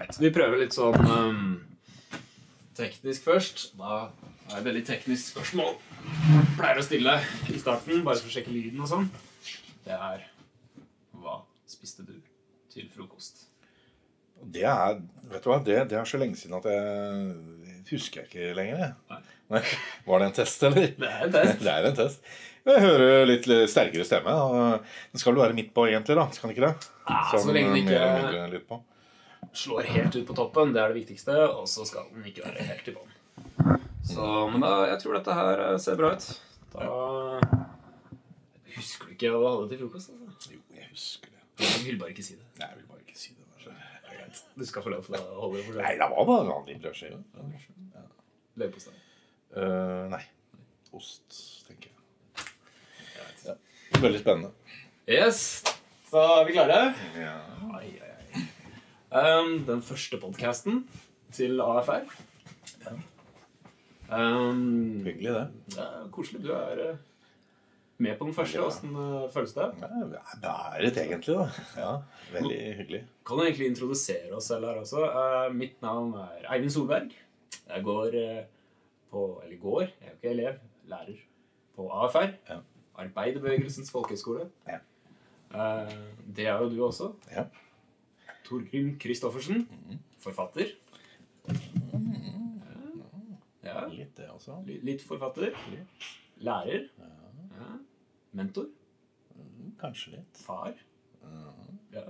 Alright. Vi prøver litt sånn um, teknisk først. Da er det et veldig teknisk spørsmål. Pleier å stille i starten, bare for å sjekke lyden og sånn. Det er Hva spiste du til frokost? Det er vet du hva, det, det er så lenge siden at jeg husker jeg ikke lenger. jeg. Nei. Nei. Var det en test, eller? Det er en test. Det er en test. Jeg hører litt sterkere stemme. Den skal vel være midt på, egentlig. da, Skal den ikke det? Ja, så lenge den ikke. Slår helt ut på toppen, det er det viktigste. Og så skal den ikke være helt i bånn. Så, men da, jeg tror dette her eh, ser bra ut. Da Husker du ikke hva du hadde til frokost? altså? Jo, jeg husker det. Du vil bare ikke si det. Nei, jeg vil bare ikke si det. Det er greit. Du skal få lov til å holde det for deg. Nei, det var bare vanlig brødskive. Ja. Leverpostei. Uh, nei. Ost, tenker jeg. jeg Ja. Veldig spennende. Yes, så er vi klare? Ja. Ai, ai. Um, den første podcasten til AFR. Um, Hyggelig, det. det er koselig. Du er eh, med på den første. Åssen uh, føles det? Ja, det er et egentlig, da. Ja, Veldig hyggelig. Kan du egentlig introdusere oss selv her også? Eh, mitt navn er Eivind Solberg. Jeg går eh, på Eller går, jeg er jo ikke elev. Lærer på AFR. Ja. Arbeiderbevegelsens folkehøgskole. Ja. Eh, det er jo du også. Ja. Torgrim Christoffersen. Forfatter. Ja. Litt, det også. li- Litt forfatter. Lærer. Ja. Mentor. Kanskje litt. Far. Ja.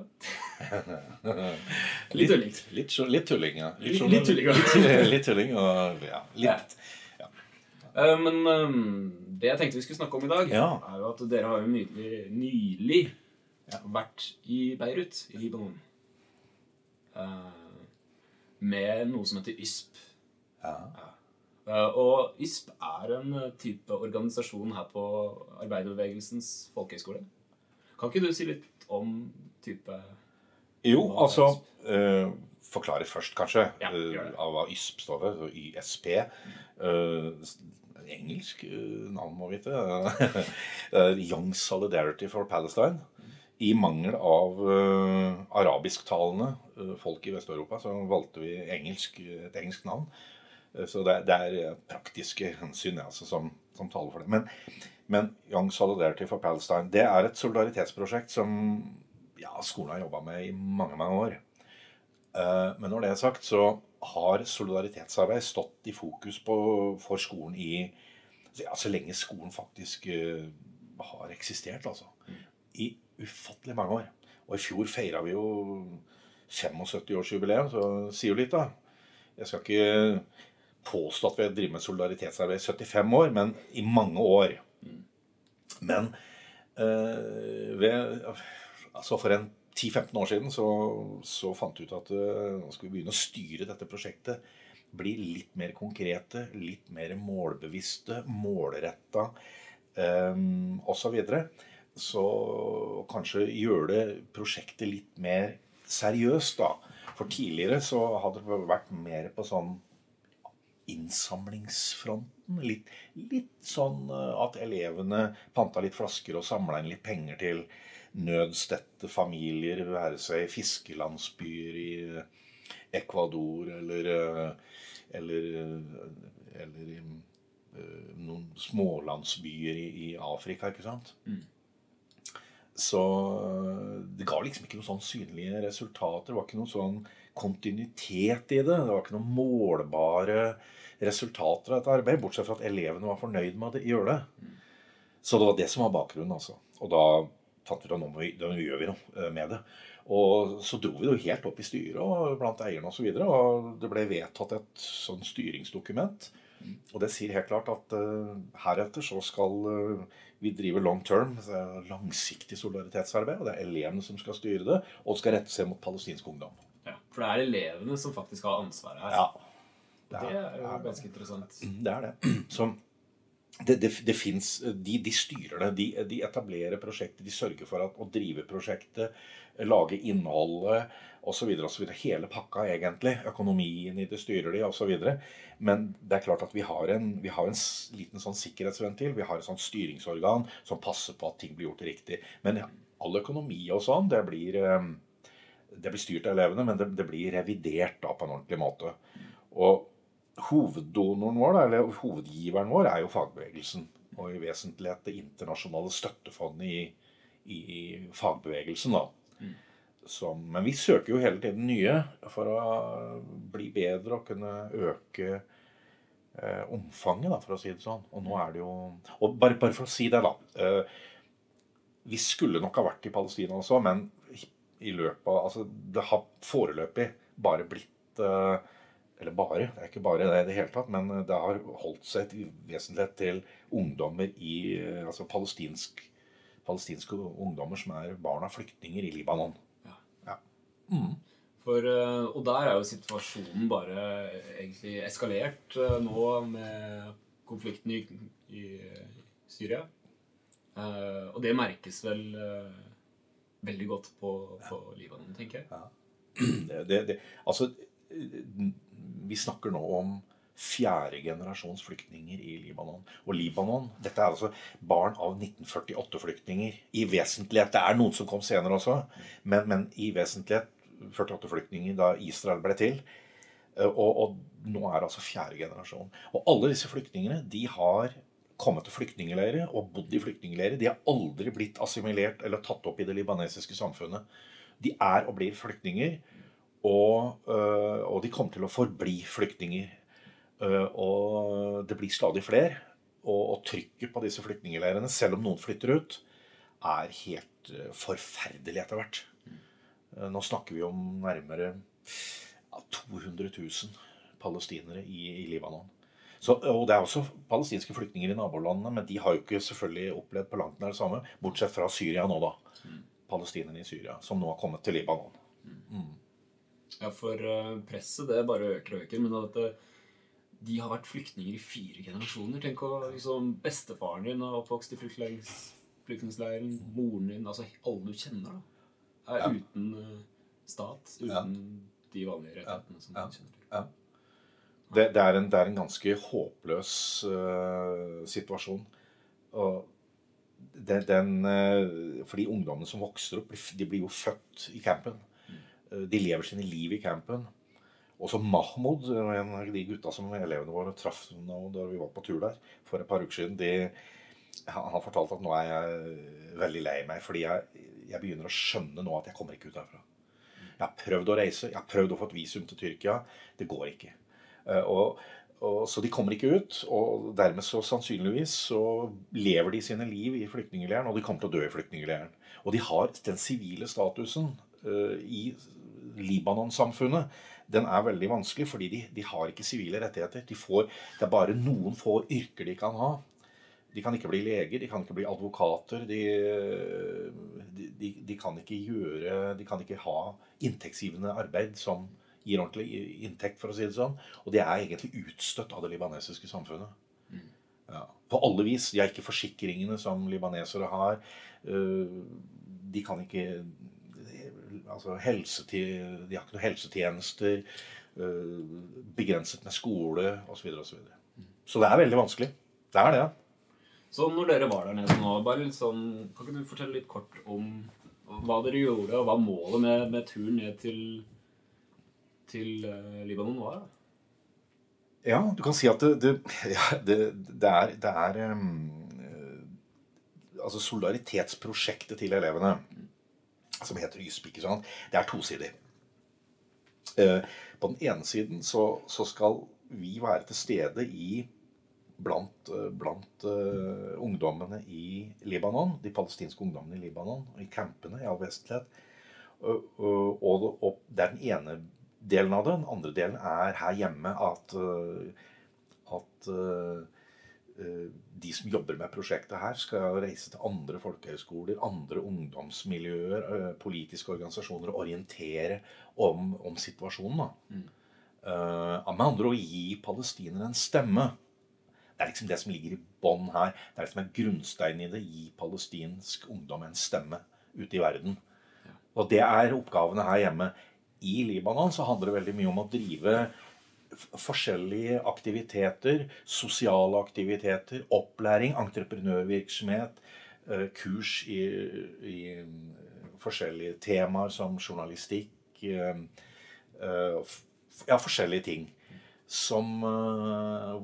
Litt tulling. Litt, litt tulling, ja. Litt- sånn- litt tulling, ja. litt, tulling og ja, litt Eh, Men um, det jeg tenkte vi skulle snakke om i dag, Ja. er jo at dere har jo nylig, nylig vært i Beirut, i Libanon. Eh, med noe som heter YSP. Ja. ja. og YSP er en eh, type organisasjon her på Arbeiderbevegelsens folkehøgskole. Kan ikke du si litt om type Jo, altså eh, Forklare først, kanskje, Ja, eh, av hva YSP står for. YSP. eh, s- engelsk uh, navn, må vite. Eh, Young Solidarity for Palestine. I mangel av uh, arabisktalende uh, folk i Vest-Europa, så valgte vi engelsk, et engelsk navn. Uh, Så det, det er praktiske hensyn altså, som, som taler for det. Men, men Young Solidarity for Palestine det er et solidaritetsprosjekt som ja, skolen har jobba med i mange mange år. Men når det er sagt, så har solidaritetsarbeid stått i fokus på, for skolen i ja, så lenge skolen faktisk har eksistert. altså. I ufattelig mange år. Og i fjor feira vi jo 75-årsjubileum, så sier jo litt, da. Jeg skal ikke påstå at vi har drevet med solidaritetsarbeid i 75 år, men i mange år. Men øh, ved, altså for en 10-15 år siden så, så fant vi ut at øh, nå skal vi begynne å styre dette prosjektet. Bli litt mer konkrete, litt mer målbevisste, målretta øh, osv. Så, videre. Så kanskje gjøre det prosjektet litt mer seriøst, da. For tidligere så hadde det vært mer på sånn innsamlingsfronten. Litt, litt sånn eh, at elevene panta litt flasker og samla inn litt penger til nødstedte familier, være seg fiskelandsbyer i Ecuador eller eh, eller, eh, eller eh, noen smålandsbyer i, Afrika, ikke sant? Så eh, det ga liksom ikke noen sånn synlige resultater. Det var ikke noen sånn kontinuitet i det. Det var ikke noen målbare resultater av dette arbeidet, bortsett fra at elevene var fornøyd med å gjøre det. Så det var det som var bakgrunnen, altså. Og da fant vi ut at nå må vi, da gjør vi noe eh, med det. Og så dro vi det jo helt opp i styret og blant eierne osv. Og, så videre, og det ble vedtatt et sånn styringsdokument. Og det sier helt klart at uh, heretter så skal uh, vi drive long term, er det langsiktig solidaritetsarbeid. Og det er elevene som skal styre det, og det skal rette seg mot palestinsk ungdom. Ja, For det er elevene som faktisk har ansvaret her. Ja. Det er jo ganske interessant. Det er det. Så det, det, det finnes, de, de styrer det. De, de etablerer prosjektet. De sørger for at, å drive prosjektet, lage innholdet osv. Hele pakka, egentlig. Økonomien i det styrer de osv. Men det er klart at vi har en, vi har en liten sånn sikkerhetsventil. Vi har et sånt styringsorgan som passer på at ting blir gjort riktig. Men ja, all økonomi og sånn, det blir eh, det blir styrt av elevene, men det blir revidert da på en ordentlig måte. Og hoveddonoren vår, eller hovedgiveren vår, er jo fagbevegelsen. Og i vesentlighet det internasjonale støttefondet i, i, fagbevegelsen. da. Mm. Som, men vi søker jo hele tiden nye for å bli bedre og kunne øke eh, omfanget, da, for å si det sånn. Og nå er det jo Og bare, bare for å si det, da. Eh, vi skulle nok ha vært i Palestina også, men i løpet av Altså, det har foreløpig bare blitt eh, Eller bare, det er ikke bare det i det hele tatt, men det har holdt seg i vesentlighet til ungdommer i eh, Altså palestinsk, palestinske ungdommer som er barn av flyktninger i Libanon. Ja. Ja. Mm. For, eh, og der er jo situasjonen bare egentlig eskalert eh, nå med konflikten i, i Syria. Eh, og det merkes vel eh, veldig godt på, på Libanon, tenker jeg. Det, det, det, altså, vi snakker nå om fjerde generasjons flyktninger i Libanon. Og Libanon Dette er altså barn av 1948-flyktninger. I vesentlighet. Det er noen som kom senere også, men, men i vesentlighet 48-flyktninger da Israel ble til. Eh, Og, og nå er det altså fjerde generasjon. Og alle disse flyktningene de har kommet til flyktningleirer og bodd i flyktningleirer. De har aldri blitt assimilert eller tatt opp i det libanesiske samfunnet. De er og blir flyktninger, og, øh, og de kommer til å forbli flyktninger. Øh, og det blir stadig flere. Og, og trykket på disse flyktningleirene, selv om noen flytter ut, er helt øh, forferdelig etter hvert. Eh, Nå snakker vi om nærmere ja, 200 000 palestinere i, i Libanon. Så, og Det er også palestinske flyktninger i nabolandene, men de har jo ikke selvfølgelig opplevd på langt nær det samme, bortsett fra Syria nå, da. Palestinerne i Syria, som nå har kommet til Libanon. Ja, for eh, presset det bare øker og øker. Men at de har vært flyktninger i fire generasjoner. Tenk å liksom Bestefaren din har oppvokst i flyktningleiren. Moren din Altså alle du kjenner, da. Er Ja. uten eh, stat. Uten Ja. de vanlige rettighetene som Ja. du kjenner til. Det, det, er, en, det er en ganske håpløs uh, situasjon. Og den, den, uh, for de ungdommene som vokser opp, de blir jo født i campen. Eh, De lever sine liv i campen. Også Mahmoud, en av de gutta som elevene våre traff da vi var på tur der for et par uker siden, de, han han fortalte at nå er jeg veldig lei meg, fordi jeg, jeg begynner å skjønne nå at jeg kommer ikke ut herfra. Jeg har prøvd å reise, jeg har prøvd å få et visum til Tyrkia. Det går ikke. Eh, Og, og, så de kommer ikke ut, og dermed så sannsynligvis så lever de sine liv i flyktningleiren, og de kommer til å dø i flyktningleiren. Og de har den sivile statusen uh, i Libanon-samfunnet. Den er veldig vanskelig, fordi de, de har ikke sivile rettigheter. De får, det er bare noen få yrker de kan ha. De kan ikke bli leger, de kan ikke bli advokater. De, de, de, kan ikke gjøre De kan ikke ha inntektsgivende arbeid som gir ordentlig inntekt, for å si det sånn. Og de er egentlig utstøtt av det libanesiske samfunnet. Ja. På alle vis. De har ikke forsikringene som libanesere har. Eh, De kan ikke altså De har ikke noen helsetjenester. eh, Begrenset med skole osv. Så, videre, og så, så det er veldig vanskelig. Det er det. Så når dere var der nede nå, bare litt sånn, kan ikke du fortelle litt kort om hva dere gjorde, og hva målet med, med turen ned til, til uh, Libanon var? Ja, du kan si at det, det, ja, det, det er, det er eh, Altså solidaritetsprosjektet til elevene, som heter YSP, ikke sant, det er tosidig. Eh, På den ene siden så, så skal vi være til stede i blant, eh, blant uh, ungdommene i Libanon, de palestinske ungdommene i Libanon, i campene i all vestlighet. Og, og, og, det er den ene delen av det. Den andre delen er her hjemme at, at de som jobber med prosjektet her, skal reise til andre folkehøyskoler, andre ungdomsmiljøer, øh, politiske organisasjoner og orientere om, om situasjonen. Da. Uh, med andre ord gi palestinere en stemme. Det er liksom det som ligger i bånn her. Det er det som er grunnsteinen i det. Gi palestinsk ungdom en stemme ute i verden. Og det er oppgavene her hjemme. I Libanon så handler det veldig mye om å drive forskjellige aktiviteter. Sosiale aktiviteter, opplæring, entreprenørvirksomhet, eh, kurs i, i mm, forskjellige temaer som journalistikk, eh, eh, Ja, forskjellige ting. Som eh,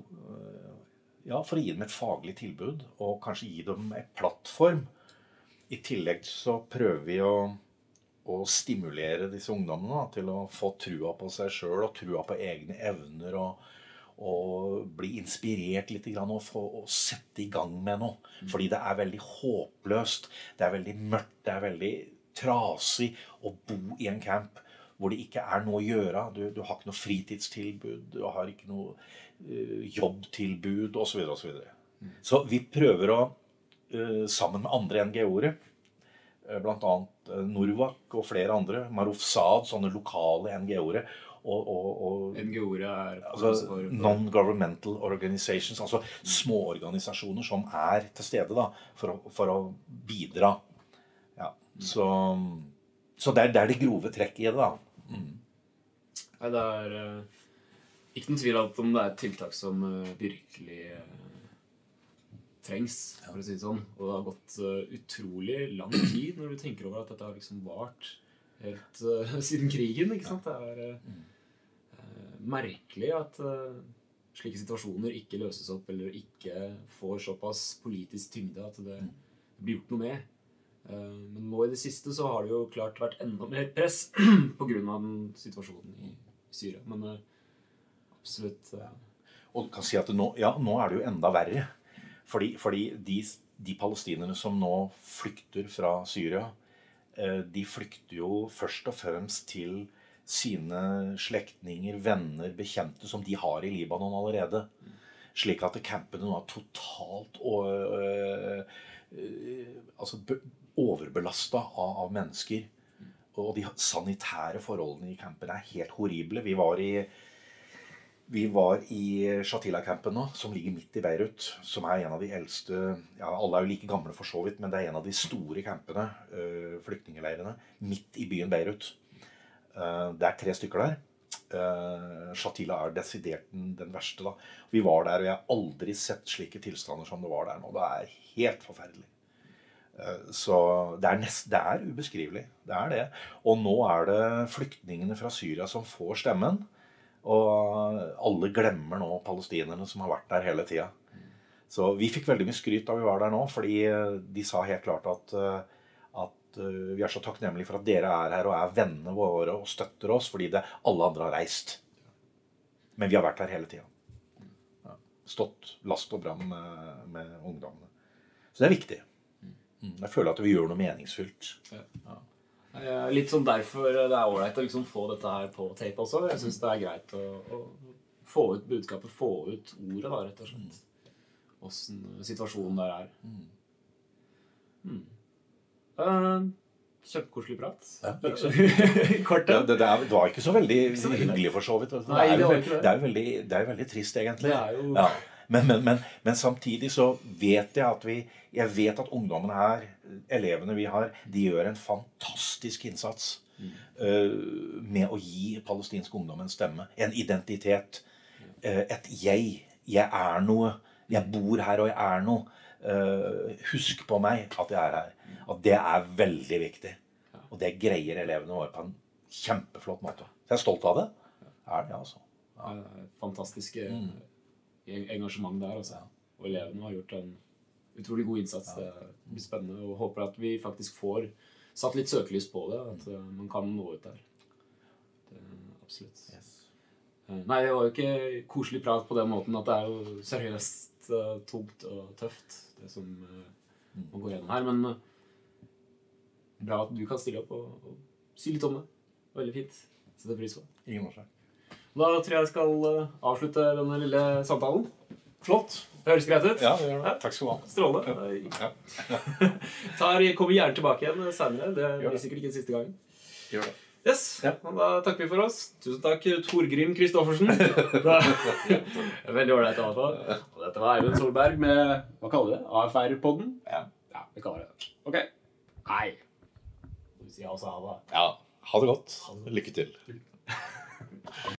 Ja, for å gi dem et faglig tilbud, og kanskje gi dem en plattform. I tillegg så prøver vi å, å stimulere disse ungdommene da, til å få trua på seg sjøl og trua på egne evner. og og bli inspirert litt og få og sette i gang med noe. Fordi det er veldig håpløst. Det er veldig mørkt. Det er veldig trasig å bo i en camp hvor det ikke er noe å gjøre. Du, du har ikke noe fritidstilbud, du har ikke noe uh, jobbtilbud osv. Så, videre, og så, videre. så vi prøver å, uh, sammen med andre NGO-ere, bl.a. Norwak og flere andre, Maruf Saad, sånne lokale NGO-ere, og, og, og NGO-er er altså, Non-governmental organizations, altså små organisasjoner som er til stede da, for, å, for å bidra. Ja, så, så det, er, det er det grove trekk i det, da. Nei, det er eh, ikke noen tvil om det er et tiltak som eh, virkelig eh, trengs, for å si det sånn. Og det har gått eh, utrolig lang tid når du tenker over at dette har liksom vart helt uh, siden krigen. ikke sant? Det er uh, merkelig at uh, slike situasjoner ikke løses opp eller ikke får såpass politisk tyngde at det blir gjort noe med. Men nå i det siste så har det jo klart vært enda mer press pga. den situasjonen i Syria. Men absolutt Og kan si at nå, ja, nå er det jo enda verre. Fordi, fordi de, de palestinerne som nå flykter fra Syria, eh, de flykter jo først og fremst til sine slektninger, venner, bekjente som de har i Libanon allerede. Slik at campene nå er totalt øh, øh, altså overbelasta av, av mennesker. Og de sanitære forholdene i campene er helt horrible. Vi var i vi var i Shatila-campen nå, som ligger midt i Beirut. Som er en av de eldste ja, Alle er jo like gamle for så vidt, men det er en av de store campene, øh, flyktningleirene, midt i byen Beirut. Eh, det er tre stykker der. Uh, Shatila er desidert den, verste. da. Vi var der, og jeg har aldri sett slike tilstander som det var der nå. Det er helt forferdelig. Så det er, nest, det er ubeskrivelig. Det er det. Og nå er det flyktningene fra Syria som får stemmen. Og alle glemmer nå palestinerne som har vært der hele tida. Så vi fikk veldig mye skryt da vi var der nå, fordi de sa helt klart at, eh, at eh, vi er så takknemlige for at dere er her og er vennene våre og støtter oss, fordi det, alle andre har reist. Men vi har vært her hele tida. Stått last og brann med, med ungdommene. Så det er viktig. Mm. Jeg føler at vi gjør noe meningsfylt. Eh, Litt sånn derfor det er ålreit å liksom få dette her på tape også. Jeg syns det er greit å, å få ut budskapet, få ut ordet, da, rett og slett. Åssen situasjonen der er. Mm. Uh, Kjempekoselig prat. Ja, Kort, ja. det, det, er, det var ikke så veldig hyggelig, for så vidt. Det er jo, det er veldig, det er veldig trist, egentlig. Det er jo Ja. Men, men, men, men samtidig så vet jeg at vi Jeg vet at ungdommene her, elevene vi har, de gjør en fantastisk innsats eh, med å gi palestinsk ungdom en stemme. En identitet. uh, et jeg. Jeg er noe. Jeg bor her, og jeg er noe. Uh, husk på meg at jeg er her. At det er veldig viktig. Og det greier elevene våre på en kjempeflott måte. Så jeg er stolt av det. Er det, altså. Ja. fantastiske Mm. En- engasjement der. Altså. Og elevene har gjort en utrolig god innsats. Det blir spennende. Og håper at vi faktisk får satt litt søkelys på det. At eh, man kan nå ut der. Det, absolutt. Yes. Eh, Nei, det var jo ikke koselig prat på den måten at det er jo seriøst eh, tungt og tøft, det som eh, man går gjennom her. Men bra at du kan stille opp og, og si litt om det. Veldig fint. Setter pris på det. Ingen årsak. Da tror jeg jeg skal eh, avslutte denne lille samtalen. Flott. Det høres greit ut. Ja, det gjør det. Takk skal du ha. Strålende. Ja. Tar, kommer gjerne tilbake igjen seinere. Det blir sikkert ikke siste gangen. Gjør det. Yes, Ja. Da takker vi for oss. Tusen takk, Torgrim Kristoffersen. Da- Veldig ålreit å ha på. Og dette var Eivind Solberg med hva kaller vi det? AFR-podden? Ja. ja, vi kaller det det. Ok. Hei. Du sier altså ha det. Ja. Ha det godt. Lykke til.